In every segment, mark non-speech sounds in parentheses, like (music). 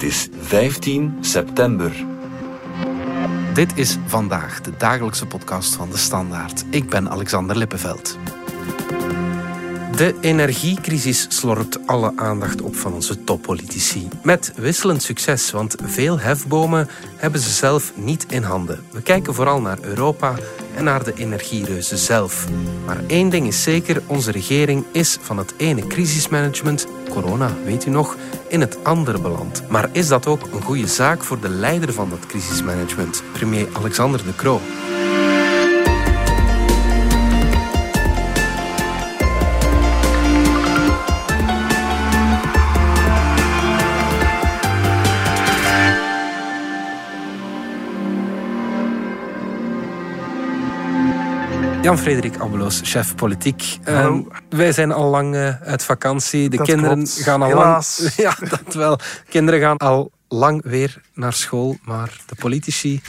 Het is 15 september. Dit is vandaag de dagelijkse podcast van de Standaard. Ik ben Alexander Lippenveld. De energiecrisis slorpt alle aandacht op van onze toppolitici. Met wisselend succes, want veel hefbomen hebben ze zelf niet in handen. We kijken vooral naar Europa en naar de energiereuzen zelf. Maar één ding is zeker, onze regering is van het ene crisismanagement, corona weet u nog, in het andere beland. Maar is dat ook een goede zaak voor de leider van dat crisismanagement, premier Alexander De Croo? Jan-Frederik Abeloos, chef politiek. Uh, wij zijn al lang uh, uit vakantie. De dat kinderen klopt. gaan al Helaas. lang. (laughs) Ja, dat wel. Kinderen gaan al lang weer naar school. Maar de politici,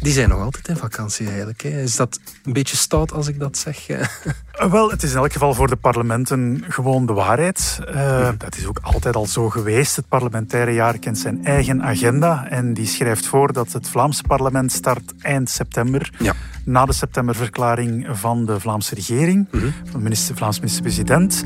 die zijn nog altijd in vakantie eigenlijk. Hè. Is dat een beetje stout als ik dat zeg? (laughs) Uh, Wel, het is in elk geval voor de parlementen gewoon de waarheid. Uh, dat is ook altijd al zo geweest. Het parlementaire jaar kent zijn eigen agenda. En die schrijft voor dat het Vlaamse parlement start eind september. Ja. Na de septemberverklaring van de Vlaamse regering, Mhm. van de minister, Vlaams minister-president.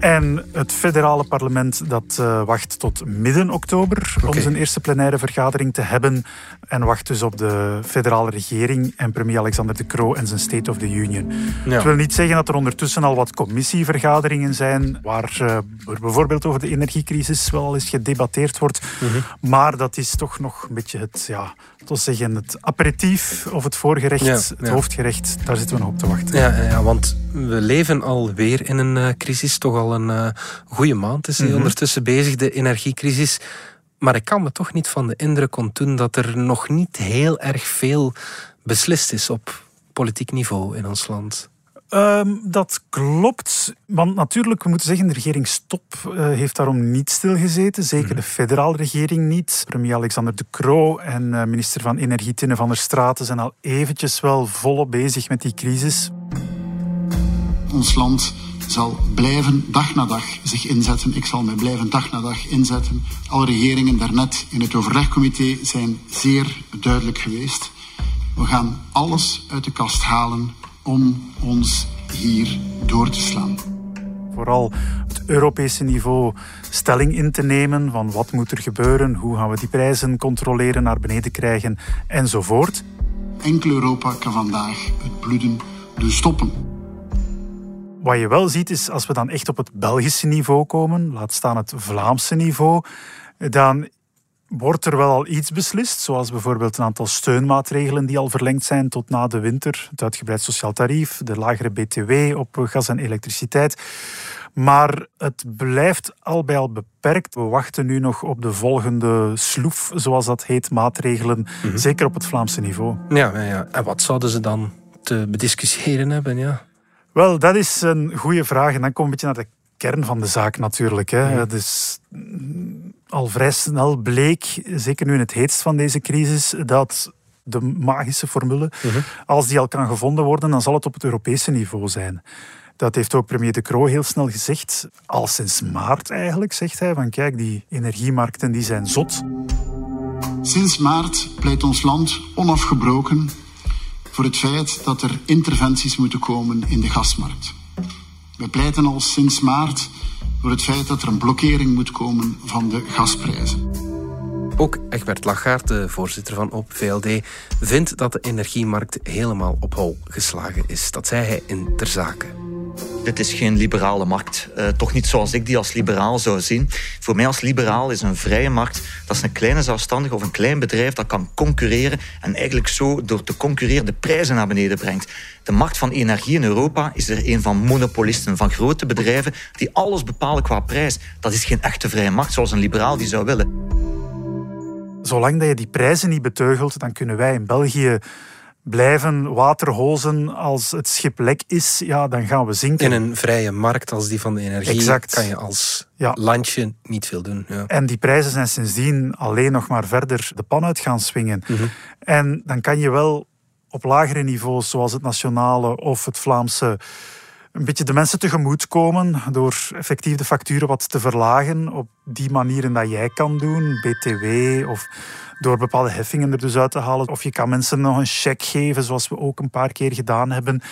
En het federale parlement dat uh, wacht tot midden oktober om zijn eerste plenaire vergadering te hebben. En wacht dus op de federale regering en premier Alexander De Croo en zijn State of the Union. Ja. Dat wil niet zeggen dat er ondertussen al wat commissievergaderingen zijn waar uh, er bijvoorbeeld over de energiecrisis wel eens gedebatteerd wordt. Mhm. Maar dat is toch nog een beetje het, ja, we zeggen, het aperitief of het voorgerecht, Ja, het ja. hoofdgerecht. Daar zitten we nog op te wachten. Ja, ja, want we leven alweer in een uh, crisis. Toch al een uh, goede maand is die Mhm. ondertussen bezig, de energiecrisis. Maar ik kan me toch niet van de indruk ontdoen dat er nog niet heel erg veel beslist is op politiek niveau in ons land. Um, dat klopt. Want natuurlijk, we moeten zeggen, de regering Stop uh, heeft daarom niet stilgezeten. Zeker de federale regering niet. Premier Alexander De Croo en uh, minister van Energie Tinne van der Straten zijn al eventjes wel volop bezig met die crisis. Ons land zal blijven dag na dag zich inzetten. Ik zal mij blijven dag na dag inzetten. Alle regeringen daarnet in het overlegcomité zijn zeer duidelijk geweest. We gaan alles uit de kast halen om ons hier door te slaan. Vooral op het Europese niveau stelling in te nemen van wat moet er gebeuren, hoe gaan we die prijzen controleren, naar beneden krijgen enzovoort. Enkel Europa kan vandaag het bloeden doen stoppen. Wat je wel ziet is, als we dan echt op het Belgische niveau komen, laat staan het Vlaamse niveau, dan wordt er wel al iets beslist, zoals bijvoorbeeld een aantal steunmaatregelen die al verlengd zijn tot na de winter. Het uitgebreid sociaal tarief, de lagere btw op gas en elektriciteit. Maar het blijft al bij al beperkt. We wachten nu nog op de volgende sloef, zoals dat heet, maatregelen, mm-hmm. zeker op het Vlaamse niveau. Ja, ja, en wat zouden ze dan te bediscussiëren hebben? Ja? Wel, dat is een goede vraag. En dan komen we een beetje naar de kern van de zaak natuurlijk. Hè. Ja. Dus al vrij snel bleek, zeker nu in het heetst van deze crisis, dat de magische formule, uh-huh. als die al kan gevonden worden, dan zal het op het Europese niveau zijn. Dat heeft ook premier De Croo heel snel gezegd. Al sinds maart eigenlijk, zegt hij. Van kijk, die energiemarkten die zijn zot. Sinds maart pleit ons land onafgebroken voor het feit dat er interventies moeten komen in de gasmarkt. We pleiten al sinds maart voor het feit dat er een blokkering moet komen van de gasprijzen. Ook Egbert Lachaert, de voorzitter van OP VLD, vindt dat de energiemarkt helemaal op hol geslagen is. Dat zei hij in Ter Zake. Dit is geen liberale markt. Uh, toch niet zoals ik die als liberaal zou zien. Voor mij als liberaal is een vrije markt... dat is een kleine zelfstandige of een klein bedrijf... dat kan concurreren en eigenlijk zo door te concurreren de prijzen naar beneden brengt. De markt van energie in Europa is er een van monopolisten, van grote bedrijven... die alles bepalen qua prijs. Dat is geen echte vrije markt zoals een liberaal die zou willen. Zolang dat je die prijzen niet beteugelt, dan kunnen wij in België blijven waterhozen als het schip lek is, ja, dan gaan we zinken. In een vrije markt als die van de energie exact. kan je als ja. landje niet veel doen. Ja. En die prijzen zijn sindsdien alleen nog maar verder de pan uit gaan swingen. Mm-hmm. En dan kan je wel op lagere niveaus, zoals het nationale of het Vlaamse, een beetje de mensen tegemoet komen door effectief de facturen wat te verlagen. Op die manieren dat jij kan doen, BTW of door bepaalde heffingen er dus uit te halen. Of je kan mensen nog een cheque geven, zoals we ook een paar keer gedaan hebben.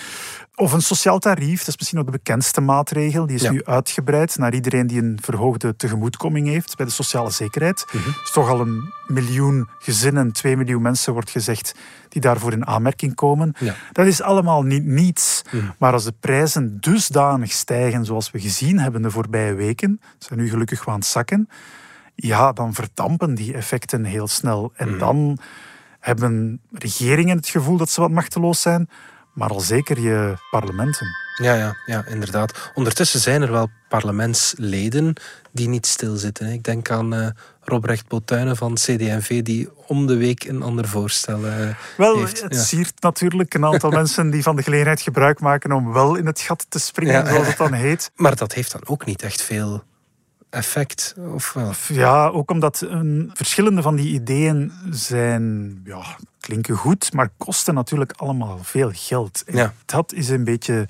Of een sociaal tarief, dat is misschien nog de bekendste maatregel. Die is nu uitgebreid naar iedereen die een verhoogde tegemoetkoming heeft bij de sociale zekerheid. Mm is toch al een miljoen gezinnen, twee miljoen mensen wordt gezegd, die daarvoor in aanmerking komen. Dat is allemaal niet niets. Mhm. Maar als de prijzen dusdanig stijgen, zoals we gezien hebben de voorbije weken, zijn nu gelukkig wel aan het zakken, ja, dan verdampen die effecten heel snel. En mhm. dan hebben regeringen het gevoel dat ze wat machteloos zijn, maar al zeker je parlementen. Ja, ja, ja, inderdaad. Ondertussen zijn er wel parlementsleden die niet stilzitten. Ik denk aan uh, Robrecht Botuinen van CD&V, die om de week een ander voorstel uh, wel, heeft. het siert natuurlijk een aantal (laughs) mensen die van de gelegenheid gebruik maken om wel in het gat te springen, zoals het dan heet. Maar dat heeft dan ook niet echt veel effect? Of wel? Ja, ook omdat een, verschillende van die ideeën zijn, ja, klinken goed, maar kosten natuurlijk allemaal veel geld. Ja. Dat is een beetje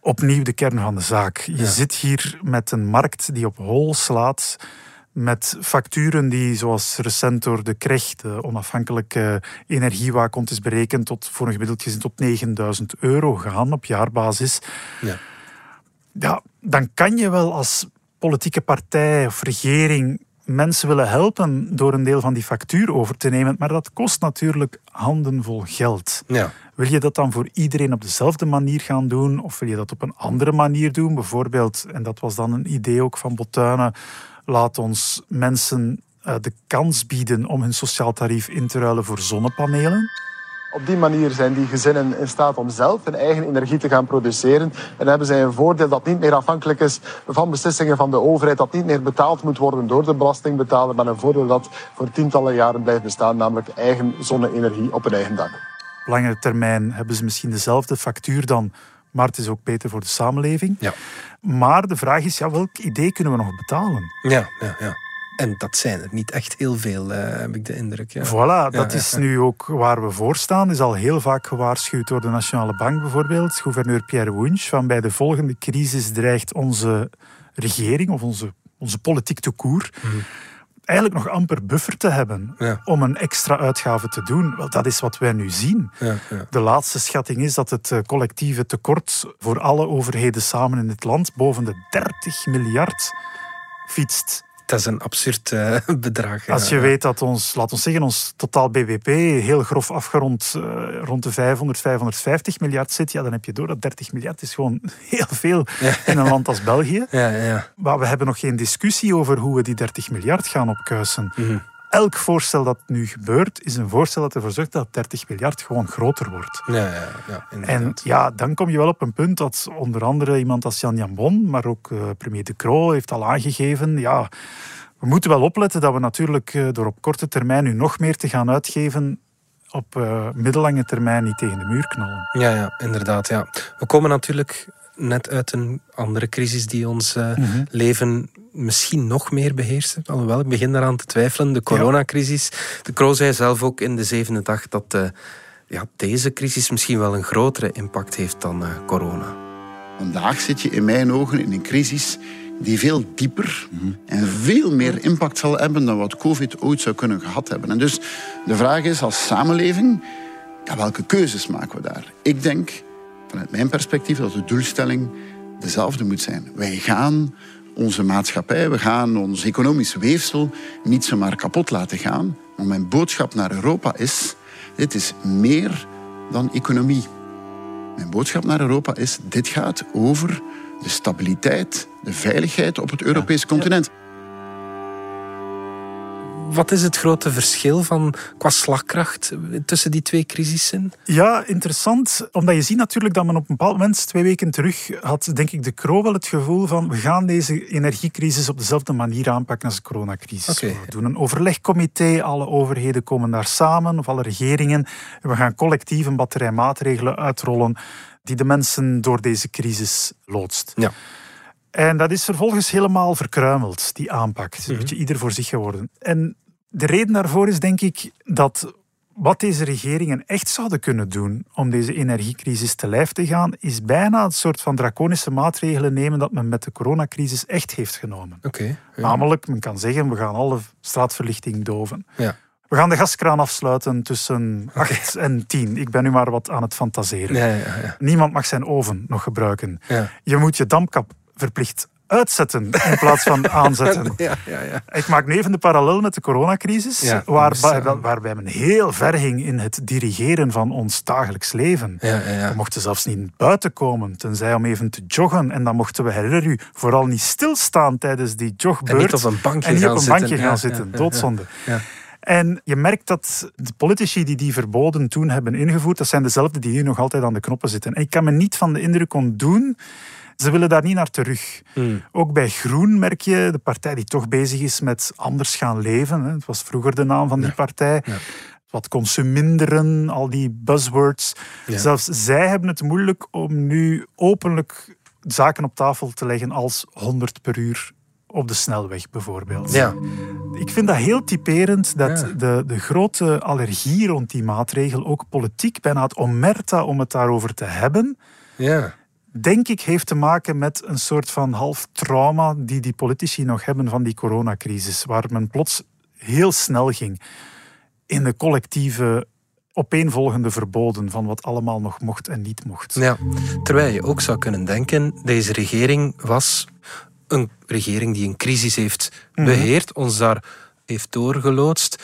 opnieuw de kern van de zaak. Je zit hier met een markt die op hol slaat met facturen die, zoals recent door de KREG, de onafhankelijke energiewaakhond, is berekend tot, voor een gemiddeld gezin tot 9000 euro gaan op jaarbasis. Ja. ja, dan kan je wel als politieke partij of regering mensen willen helpen door een deel van die factuur over te nemen. Maar dat kost natuurlijk handenvol geld. Ja. Wil je dat dan voor iedereen op dezelfde manier gaan doen? Of wil je dat op een andere manier doen? Bijvoorbeeld, en dat was dan een idee ook van Botuinen, laat ons mensen eh, de kans bieden om hun sociaal tarief in te ruilen voor zonnepanelen. Op die manier zijn die gezinnen in staat om zelf hun eigen energie te gaan produceren. En hebben zij een voordeel dat niet meer afhankelijk is van beslissingen van de overheid, dat niet meer betaald moet worden door de belastingbetaler, maar een voordeel dat voor tientallen jaren blijft bestaan, namelijk eigen zonne-energie op een eigen dak. Op langere termijn hebben ze misschien dezelfde factuur dan, maar het is ook beter voor de samenleving. Ja. Maar de vraag is, ja, welk idee kunnen we nog betalen? Ja, ja, ja. En dat zijn er niet echt heel veel, uh, heb ik de indruk. Ja. Voilà, dat is nu ook waar we voor staan. is al heel vaak gewaarschuwd door de Nationale Bank bijvoorbeeld. Gouverneur Pierre Wunsch van bij de volgende crisis dreigt onze regering of onze, onze politiek te koer... Mhm. eigenlijk nog amper buffer te hebben om een extra uitgave te doen. Wel, dat is wat wij nu zien. Ja, ja. De laatste schatting is dat het eh, collectieve tekort voor alle overheden samen in het land boven de 30 miljard fietst. Dat is een absurd uh, (laughs) bedrag. Als je weet dat ons, laat ons zeggen, ons totaal BBP heel grof afgerond uh, rond de 500, 550 miljard zit, ja, dan heb je door dat 30 miljard is gewoon (laughs) heel veel in een land als België. Ja, ja. Maar we hebben nog geen discussie over hoe we die 30 miljard gaan opkuisen. Mm elk voorstel dat nu gebeurt, is een voorstel dat ervoor zorgt dat 30 miljard gewoon groter wordt. Ja, ja, ja, en ja, dan kom je wel op een punt dat onder andere iemand als Jan Jambon, maar ook uh, premier De Croo heeft al aangegeven, ja, we moeten wel opletten dat we natuurlijk uh, door op korte termijn nu nog meer te gaan uitgeven op uh, middellange termijn niet tegen de muur knallen. Ja, ja, inderdaad. Ja. We komen natuurlijk net uit een andere crisis die ons mhm. leven misschien nog meer beheersen. Alhoewel, ik begin daaraan te twijfelen. De coronacrisis. De Kroo zei zelf ook in de zevende dag dat uh, ja, deze crisis misschien wel een grotere impact heeft dan uh, corona. Vandaag zit je in mijn ogen in een crisis die veel dieper en veel meer impact zal hebben dan wat COVID ooit zou kunnen gehad hebben. En dus de vraag is als samenleving, ja, welke keuzes maken we daar? Ik denk, vanuit mijn perspectief, dat de doelstelling dezelfde moet zijn. Wij gaan onze maatschappij, we gaan ons economisch weefsel niet zomaar kapot laten gaan. Maar mijn boodschap naar Europa is, dit is meer dan economie. Mijn boodschap naar Europa is, dit gaat over de stabiliteit, de veiligheid op het Europese continent wat is het grote verschil van, qua slagkracht tussen die twee crisissen? Ja, interessant. Omdat je ziet natuurlijk dat men op een bepaald moment, twee weken terug, had denk ik de Kro wel het gevoel van we gaan deze energiecrisis op dezelfde manier aanpakken als de coronacrisis. We doen een overlegcomité, alle overheden komen daar samen, of alle regeringen. En we gaan collectief een batterij maatregelen uitrollen die de mensen door deze crisis loodst. Ja. En dat is vervolgens helemaal verkruimeld, die aanpak. Het een mhm. beetje ieder voor zich geworden. En de reden daarvoor is denk ik dat Wat deze regeringen echt zouden kunnen doen om deze energiecrisis te lijf te gaan, is bijna een soort van draconische maatregelen nemen dat men met de coronacrisis echt heeft genomen. Ja. Namelijk, men kan zeggen, we gaan alle straatverlichting doven. Ja. We gaan de gaskraan afsluiten tussen 8 en 10. Ik ben nu maar wat aan het fantaseren. Ja, ja, ja. Niemand mag zijn oven nog gebruiken. Je moet je dampkap verplicht uitzetten in plaats van (laughs) aanzetten. Ja, ja, ja. Ik maak nu even de parallel met de coronacrisis, waarbij, waarbij men heel ver ging in het dirigeren van ons dagelijks leven. We mochten zelfs niet buiten komen, tenzij om even te joggen. En dan mochten we, herinner u, vooral niet stilstaan tijdens die jogbeurt. En niet op een bankje En niet gaan op een zitten. bankje Ja, gaan zitten. Doodzonde. Ja. En je merkt dat de politici die die verboden toen hebben ingevoerd, dat zijn dezelfde die nu nog altijd aan de knoppen zitten. En ik kan me niet van de indruk ontdoen, ze willen daar niet naar terug. Hmm. Ook bij Groen merk je, de partij die toch bezig is met anders gaan leven. hè. Het was vroeger de naam van die partij. Ja. Wat consuminderen, al die buzzwords. Ja. Zelfs zij hebben het moeilijk om nu openlijk zaken op tafel te leggen als 100 per uur op de snelweg bijvoorbeeld. Ja. Ik vind dat heel typerend dat Ja. de, de grote allergie rond die maatregel, ook politiek, bijna het omerta om het daarover te hebben, ja. Denk ik heeft te maken met een soort van half trauma die die politici nog hebben van die coronacrisis, waar men plots heel snel ging in de collectieve opeenvolgende verboden van wat allemaal nog mocht en niet mocht. Ja, terwijl je ook zou kunnen denken, deze regering was een regering die een crisis heeft beheerd, ons daar heeft doorgeloodst.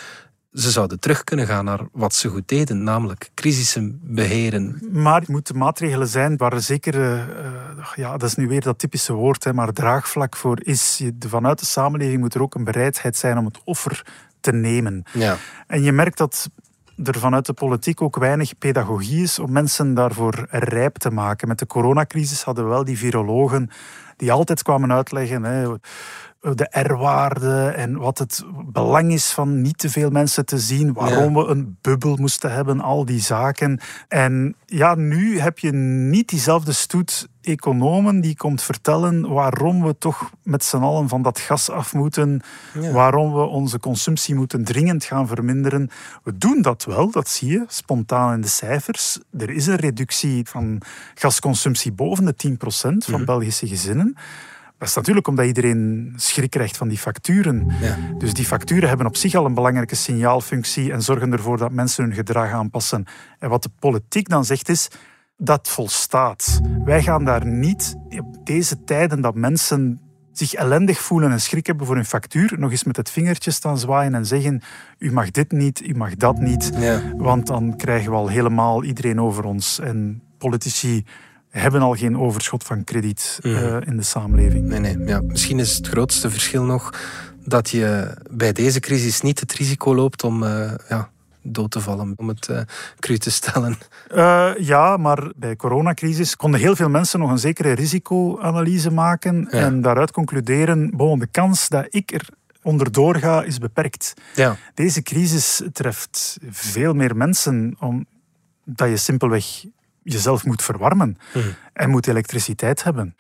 Ze zouden terug kunnen gaan naar wat ze goed deden, namelijk crisissen beheren. Maar het moeten maatregelen zijn waar er zeker, eh, eh, ja, dat is nu weer dat typische woord, hè, maar draagvlak voor is. Vanuit de samenleving moet er ook een bereidheid zijn om het offer te nemen. Ja. En je merkt dat er vanuit de politiek ook weinig pedagogie is om mensen daarvoor rijp te maken. Met de coronacrisis hadden we wel die virologen die altijd kwamen uitleggen hè, de R-waarde en wat het belang is van niet te veel mensen te zien, waarom we een bubbel moesten hebben, al die zaken. En ja, nu heb je niet diezelfde stoet economen die komt vertellen waarom we toch met z'n allen van dat gas af moeten, Ja. waarom we onze consumptie moeten dringend gaan verminderen. We doen dat wel, dat zie je spontaan in de cijfers. Er is een reductie van gasconsumptie boven de 10% van Belgische gezinnen. Dat is natuurlijk omdat iedereen schrik krijgt van die facturen. Ja. Dus die facturen hebben op zich al een belangrijke signaalfunctie en zorgen ervoor dat mensen hun gedrag aanpassen. En wat de politiek dan zegt is, dat volstaat. Wij gaan daar niet op deze tijden dat mensen zich ellendig voelen en schrik hebben voor hun factuur, nog eens met het vingertje staan zwaaien en zeggen, u mag dit niet, u mag dat niet. Ja. Want dan krijgen we al helemaal iedereen over ons. En politici hebben al geen overschot van krediet eh, in de samenleving. Nee, nee. Ja, misschien is het grootste verschil nog dat je bij deze crisis niet het risico loopt om eh, ja, dood te vallen, om het eh cru te stellen. (laughs) Eh, ja, maar bij de coronacrisis konden heel veel mensen nog een zekere risicoanalyse maken Ja. en daaruit concluderen, bon, de kans dat ik er onderdoor ga is beperkt. Ja. Deze crisis treft veel meer mensen omdat je simpelweg jezelf moet verwarmen en moet elektriciteit hebben.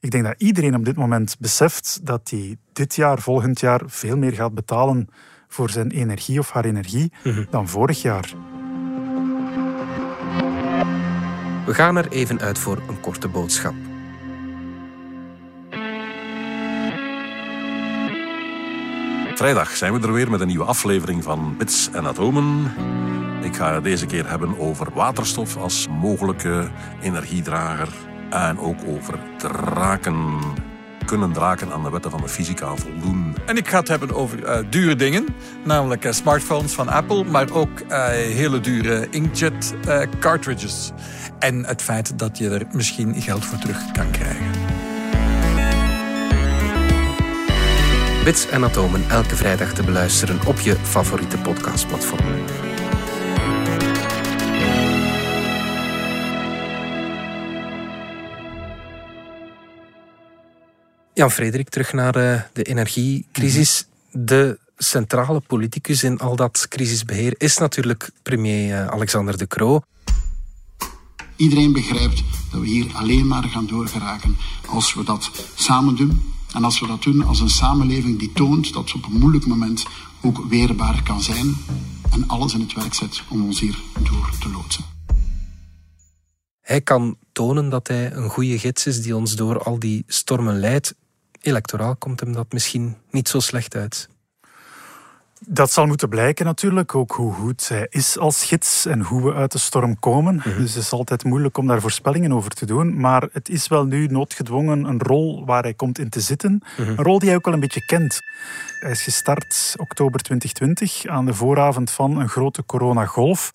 Ik denk dat iedereen op dit moment beseft dat hij dit jaar, volgend jaar, veel meer gaat betalen voor zijn energie of haar energie dan vorig jaar. We gaan er even uit voor een korte boodschap. Vrijdag zijn we er weer met een nieuwe aflevering van Bits en Atomen. Ik ga het deze keer hebben over waterstof als mogelijke energiedrager. En ook over draken. Kunnen draken aan de wetten van de fysica voldoen? En ik ga het hebben over eh, dure dingen, namelijk eh, smartphones van Apple, maar ook eh, hele dure inkjet eh, cartridges. En het feit dat je er misschien geld voor terug kan krijgen. Bits en atomen elke vrijdag te beluisteren op je favoriete podcastplatform. Jan Frederik, terug naar eh, de energiecrisis. De centrale politicus in al dat crisisbeheer is natuurlijk premier eh, Alexander De Croo. Iedereen begrijpt dat we hier alleen maar gaan doorgeraken als we dat samen doen. En als we dat doen als een samenleving die toont dat ze op een moeilijk moment ook weerbaar kan zijn. en alles in het werk zet om ons hier door te loodsen. Hij kan tonen dat hij een goede gids is die ons door al die stormen leidt. Electoraal komt hem dat misschien niet zo slecht uit. Dat zal moeten blijken natuurlijk, ook hoe goed hij is als gids en hoe we uit de storm komen. Mhm. Dus het is altijd moeilijk om daar voorspellingen over te doen. Maar het is wel nu noodgedwongen een rol waar hij komt in te zitten. Mhm. Een rol die hij ook wel een beetje kent. Hij is gestart oktober 2020 aan de vooravond van een grote coronagolf.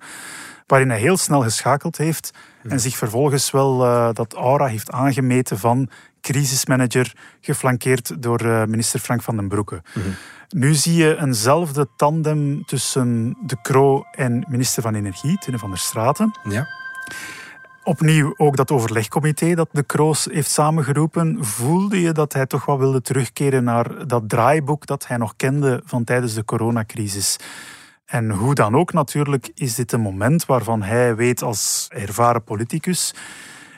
Waarin hij heel snel geschakeld heeft en zich vervolgens wel eh, dat aura heeft aangemeten van crisismanager, geflankeerd door eh, minister Frank van den Broeke. Nu zie je eenzelfde tandem tussen De Croo en minister van Energie, Tine van der Straten. Ja. Opnieuw ook dat overlegcomité dat de Kroos heeft samengeroepen. Voelde je dat hij toch wel wilde terugkeren naar dat draaiboek dat hij nog kende van tijdens de coronacrisis? En hoe dan ook natuurlijk is dit een moment waarvan hij weet als ervaren politicus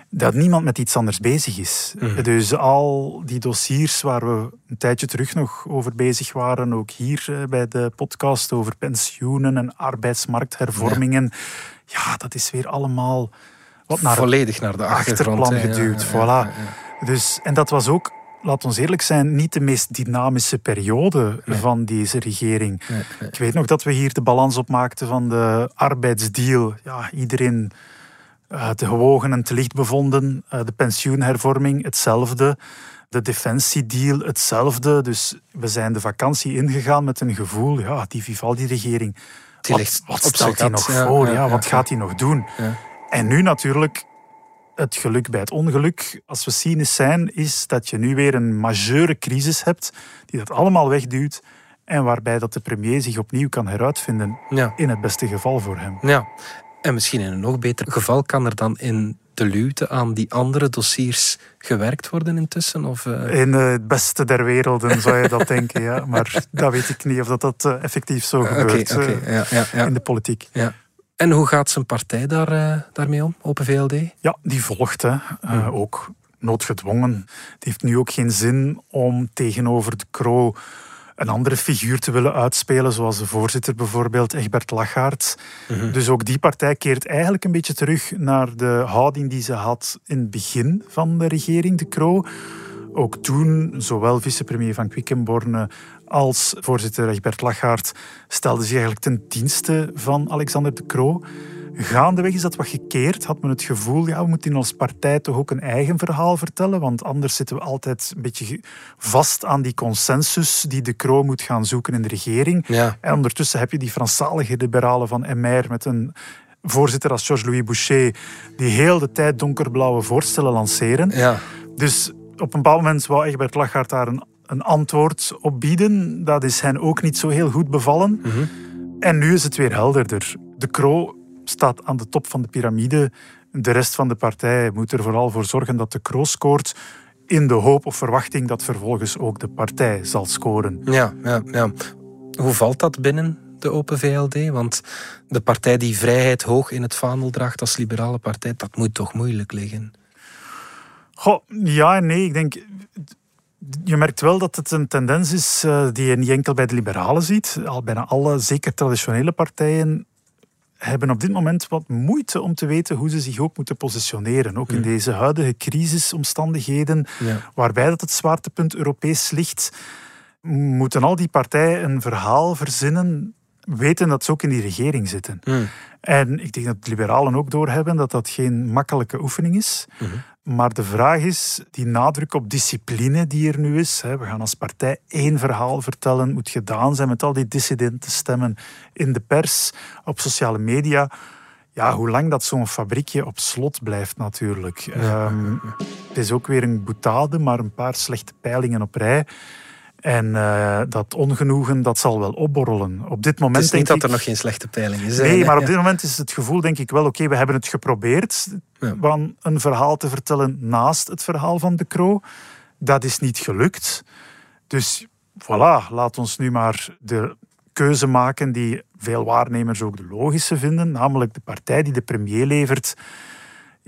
dat niemand met iets anders bezig is. Dus al die dossiers waar we een tijdje terug nog over bezig waren, ook hier eh, bij de podcast over pensioenen en arbeidsmarkthervormingen, ja, dat is weer allemaal wat naar Volledig naar de achterplan. Ja, geduwd. ja, voilà. ja, ja. Dus, en dat was ook, laat ons eerlijk zijn, niet de meest dynamische periode van deze regering. Nee, nee. Ik weet nog dat we hier de balans opmaakten van de arbeidsdeal. Ja, iedereen te gewogen en te licht bevonden. Uh, de pensioenhervorming, hetzelfde. De defensiedeal, hetzelfde. Dus we zijn de vakantie ingegaan met een gevoel, ja, die Vivaldi-regering. Die Wat, wat op stelt hij nog. Ja, voor? ja, wat gaat hij nog doen? En nu natuurlijk het geluk bij het ongeluk, als we cynisch zijn, is dat je nu weer een majeure crisis hebt die dat allemaal wegduwt en waarbij dat de premier zich opnieuw kan heruitvinden Ja. in het beste geval voor hem. Ja, en misschien in een nog beter geval kan er dan in de luwte aan die andere dossiers gewerkt worden intussen? Of, eh, In eh, het beste der werelden zou je dat denken, ja. Maar dat weet ik niet of dat, dat eh, effectief zo Oké, gebeurt ja, ja, ja, in de politiek. ja. En hoe gaat zijn partij daar, daarmee om, Open VLD? Ja, die volgt hè. Eh, ook noodgedwongen. Het heeft nu ook geen zin om tegenover de Kroo een andere figuur te willen uitspelen, zoals de voorzitter bijvoorbeeld, Egbert Lachaert. Dus ook die partij keert eigenlijk een beetje terug naar de houding die ze had in het begin van de regering, de Kroo. Ook toen, zowel vicepremier van Quickenborne als voorzitter Egbert Lachaert stelden zich eigenlijk ten dienste van Alexander de Croo. Gaandeweg is dat wat gekeerd. Had men het gevoel, ja, we moeten in onze partij toch ook een eigen verhaal vertellen, want anders zitten we altijd een beetje vast aan die consensus die de Croo moet gaan zoeken in de regering. Ja. En ondertussen heb je die Franstalige liberalen van MR met een voorzitter als Georges-Louis Boucher, die heel de tijd donkerblauwe voorstellen lanceren. Ja, Dus op een bepaald moment wou Egbert Lachaert daar een, een antwoord op bieden. Dat is hen ook niet zo heel goed bevallen. En nu is het weer helderder. De Croo staat aan de top van de piramide. De rest van de partij moet er vooral voor zorgen dat de Croo scoort. In de hoop of verwachting dat vervolgens ook de partij zal scoren. ja, ja, ja. Hoe valt dat binnen de Open VLD? Want de partij die vrijheid hoog in het vaandel draagt als liberale partij, dat moet toch moeilijk liggen? Goh, ja en nee. Ik denk, je merkt wel dat het een tendens is eh, die je niet enkel bij de liberalen ziet. Al bijna alle, zeker traditionele partijen, hebben op dit moment wat moeite om te weten hoe ze zich ook moeten positioneren. Ook in deze huidige crisisomstandigheden, Ja. waarbij dat het zwaartepunt Europees ligt, moeten al die partijen een verhaal verzinnen, weten dat ze ook in die regering zitten. En ik denk dat de liberalen ook doorhebben dat dat geen makkelijke oefening is. Maar de vraag is, die nadruk op discipline die er nu is. Hè, we gaan als partij één verhaal vertellen, moet gedaan zijn met al die dissidente stemmen in de pers, op sociale media. Ja, hoe lang dat zo'n fabriekje op slot blijft natuurlijk. Ehm, het is ook weer een boetade, maar een paar slechte peilingen op rij. En eh, dat ongenoegen, dat zal wel opborrelen. Op dit moment Het is niet dat ik... er nog geen slechte peiling is. Nee, maar op dit moment is het gevoel, denk ik wel, oké, we hebben het geprobeerd Ja. van een verhaal te vertellen naast het verhaal van de Croo. Dat is niet gelukt. Dus voilà, laat ons nu maar de keuze maken die veel waarnemers ook de logische vinden, namelijk de partij die de premier levert.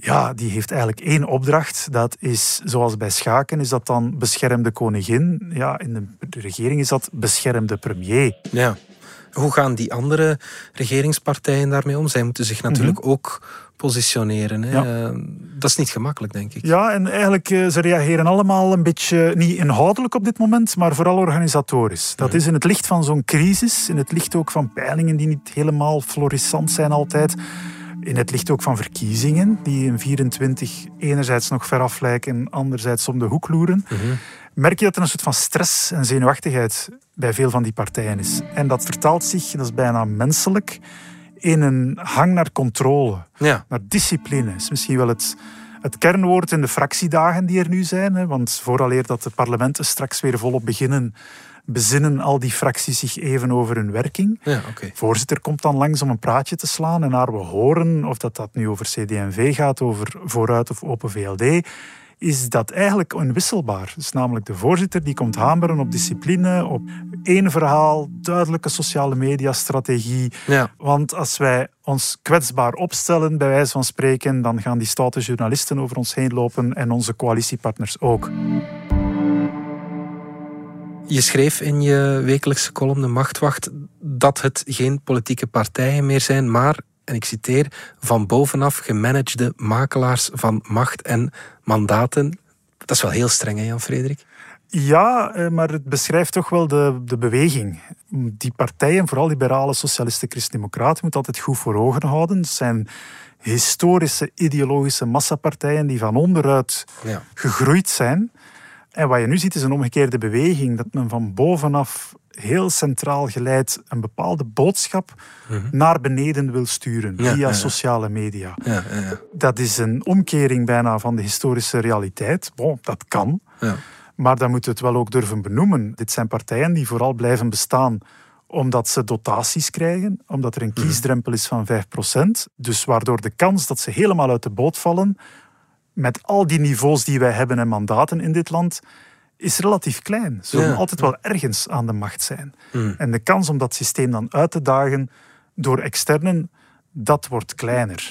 Ja, die heeft eigenlijk één opdracht. Dat is, zoals bij schaken, is dat dan beschermde koningin. Ja, in de regering is dat beschermde premier. Ja. Hoe gaan die andere regeringspartijen daarmee om? Zij moeten zich natuurlijk Mhm. ook positioneren. Hè? Ja. Eh, Dat is niet gemakkelijk, denk ik. Ja, en eigenlijk eh, ze reageren allemaal een beetje niet inhoudelijk op dit moment, maar vooral organisatorisch. Dat is in het licht van zo'n crisis, in het licht ook van peilingen die niet helemaal florissant zijn altijd, in het licht ook van verkiezingen die in 24 enerzijds nog veraf lijken en anderzijds om de hoek loeren, merk je dat er een soort van stress en zenuwachtigheid bij veel van die partijen is. En dat vertaalt zich, dat is bijna menselijk, in een hang naar controle Ja. naar discipline is misschien wel het, het kernwoord in de fractiedagen die er nu zijn. Hè? Want vooraleer dat de parlementen straks weer volop beginnen, bezinnen al die fracties zich even over hun werking. Ja, voorzitter komt dan langs om een praatje te slaan en naar we horen, of dat, dat nu over CD&V gaat, over Vooruit of Open VLD, is dat eigenlijk onwisselbaar. Dus namelijk de voorzitter die komt hameren op discipline, op één verhaal, duidelijke sociale media-strategie, Ja. want als wij ons kwetsbaar opstellen, bij wijze van spreken, dan gaan die stoute journalisten over ons heen lopen en onze coalitiepartners ook. Je schreef in je wekelijkse column De Machtwacht dat het geen politieke partijen meer zijn, maar, en ik citeer, van bovenaf gemanagede makelaars van macht en mandaten. Dat is wel heel streng, hè, Jan-Frederik? Ja, eh, maar het beschrijft toch wel de, de beweging. Die partijen, vooral liberale socialisten, christendemocraten, moeten altijd goed voor ogen houden. Het zijn historische, ideologische massapartijen die van onderuit Ja. gegroeid zijn. En wat je nu ziet is een omgekeerde beweging. Dat men van bovenaf heel centraal geleid een bepaalde boodschap naar beneden wil sturen Ja, via ja, sociale media. Ja, ja, ja. Dat is een omkering bijna van de historische realiteit. Bon, dat kan. ja. Maar dan moeten we het wel ook durven benoemen. Dit zijn partijen die vooral blijven bestaan omdat ze dotaties krijgen, omdat er een kiesdrempel is van 5%. Dus waardoor de kans dat ze helemaal uit de boot vallen, met al die niveaus die wij hebben en mandaten in dit land, is relatief klein. Ze zullen Ja, altijd wel ergens aan de macht zijn. En de kans om dat systeem dan uit te dagen door externen, dat wordt kleiner.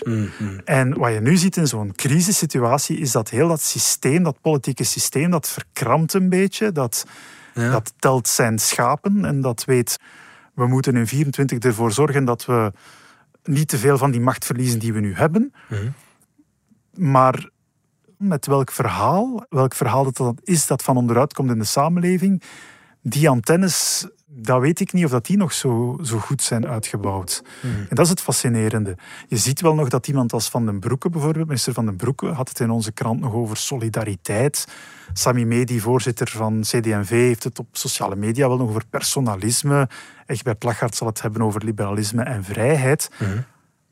En wat je nu ziet in zo'n crisissituatie, is dat heel dat systeem, dat politieke systeem, dat verkrampt een beetje. Dat, Ja. dat telt zijn schapen en dat weet, we moeten in 24 ervoor zorgen dat we niet te veel van die macht verliezen die we nu hebben. Maar met welk verhaal, welk verhaal dat dan is dat van onderuit komt in de samenleving, die antennes, dat weet ik niet of dat die nog zo, zo goed zijn uitgebouwd. En dat is het fascinerende. Je ziet wel nog dat iemand als Van den Broeke, bijvoorbeeld, minister Van den Broeke, had het in onze krant nog over solidariteit. Sami Medi, voorzitter van CD&V, heeft het op sociale media wel nog over personalisme. Egbert Lachart zal het hebben over liberalisme en vrijheid.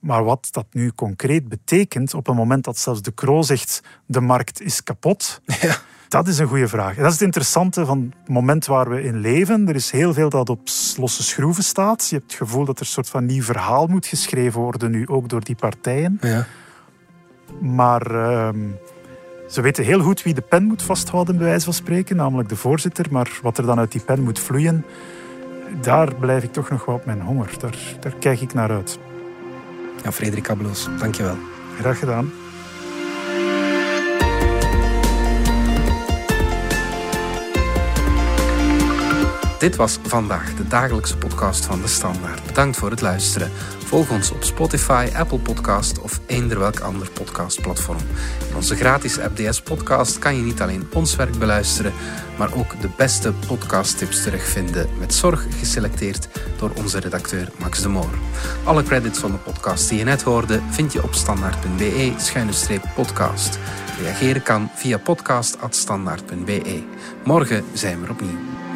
Maar wat dat nu concreet betekent, op een moment dat zelfs de Croo zegt de markt is kapot, (laughs) dat is een goede vraag. En dat is het interessante van het moment waar we in leven. Er is heel veel dat op losse schroeven staat. Je hebt het gevoel dat er een soort van nieuw verhaal moet geschreven worden, nu ook door die partijen. Ja. Maar ehm, ze weten heel goed wie de pen moet vasthouden, bij wijze van spreken, namelijk de voorzitter. Maar wat er dan uit die pen moet vloeien, daar blijf ik toch nog wel op mijn honger. Daar, daar kijk ik naar uit. Jan-Frederik Kabeloos, dankjewel. Graag gedaan. Dit was vandaag de dagelijkse podcast van De Standaard. Bedankt voor het luisteren. Volg ons op Spotify, Apple Podcast of eender welk ander podcastplatform. In onze gratis app DS Podcast kan je niet alleen ons werk beluisteren, maar ook de beste podcasttips terugvinden met zorg geselecteerd door onze redacteur Max de Moor. Alle credits van de podcast die je net hoorde vind je op standaard.be-podcast. Reageren kan via podcast.standaard.be. Morgen zijn we er opnieuw.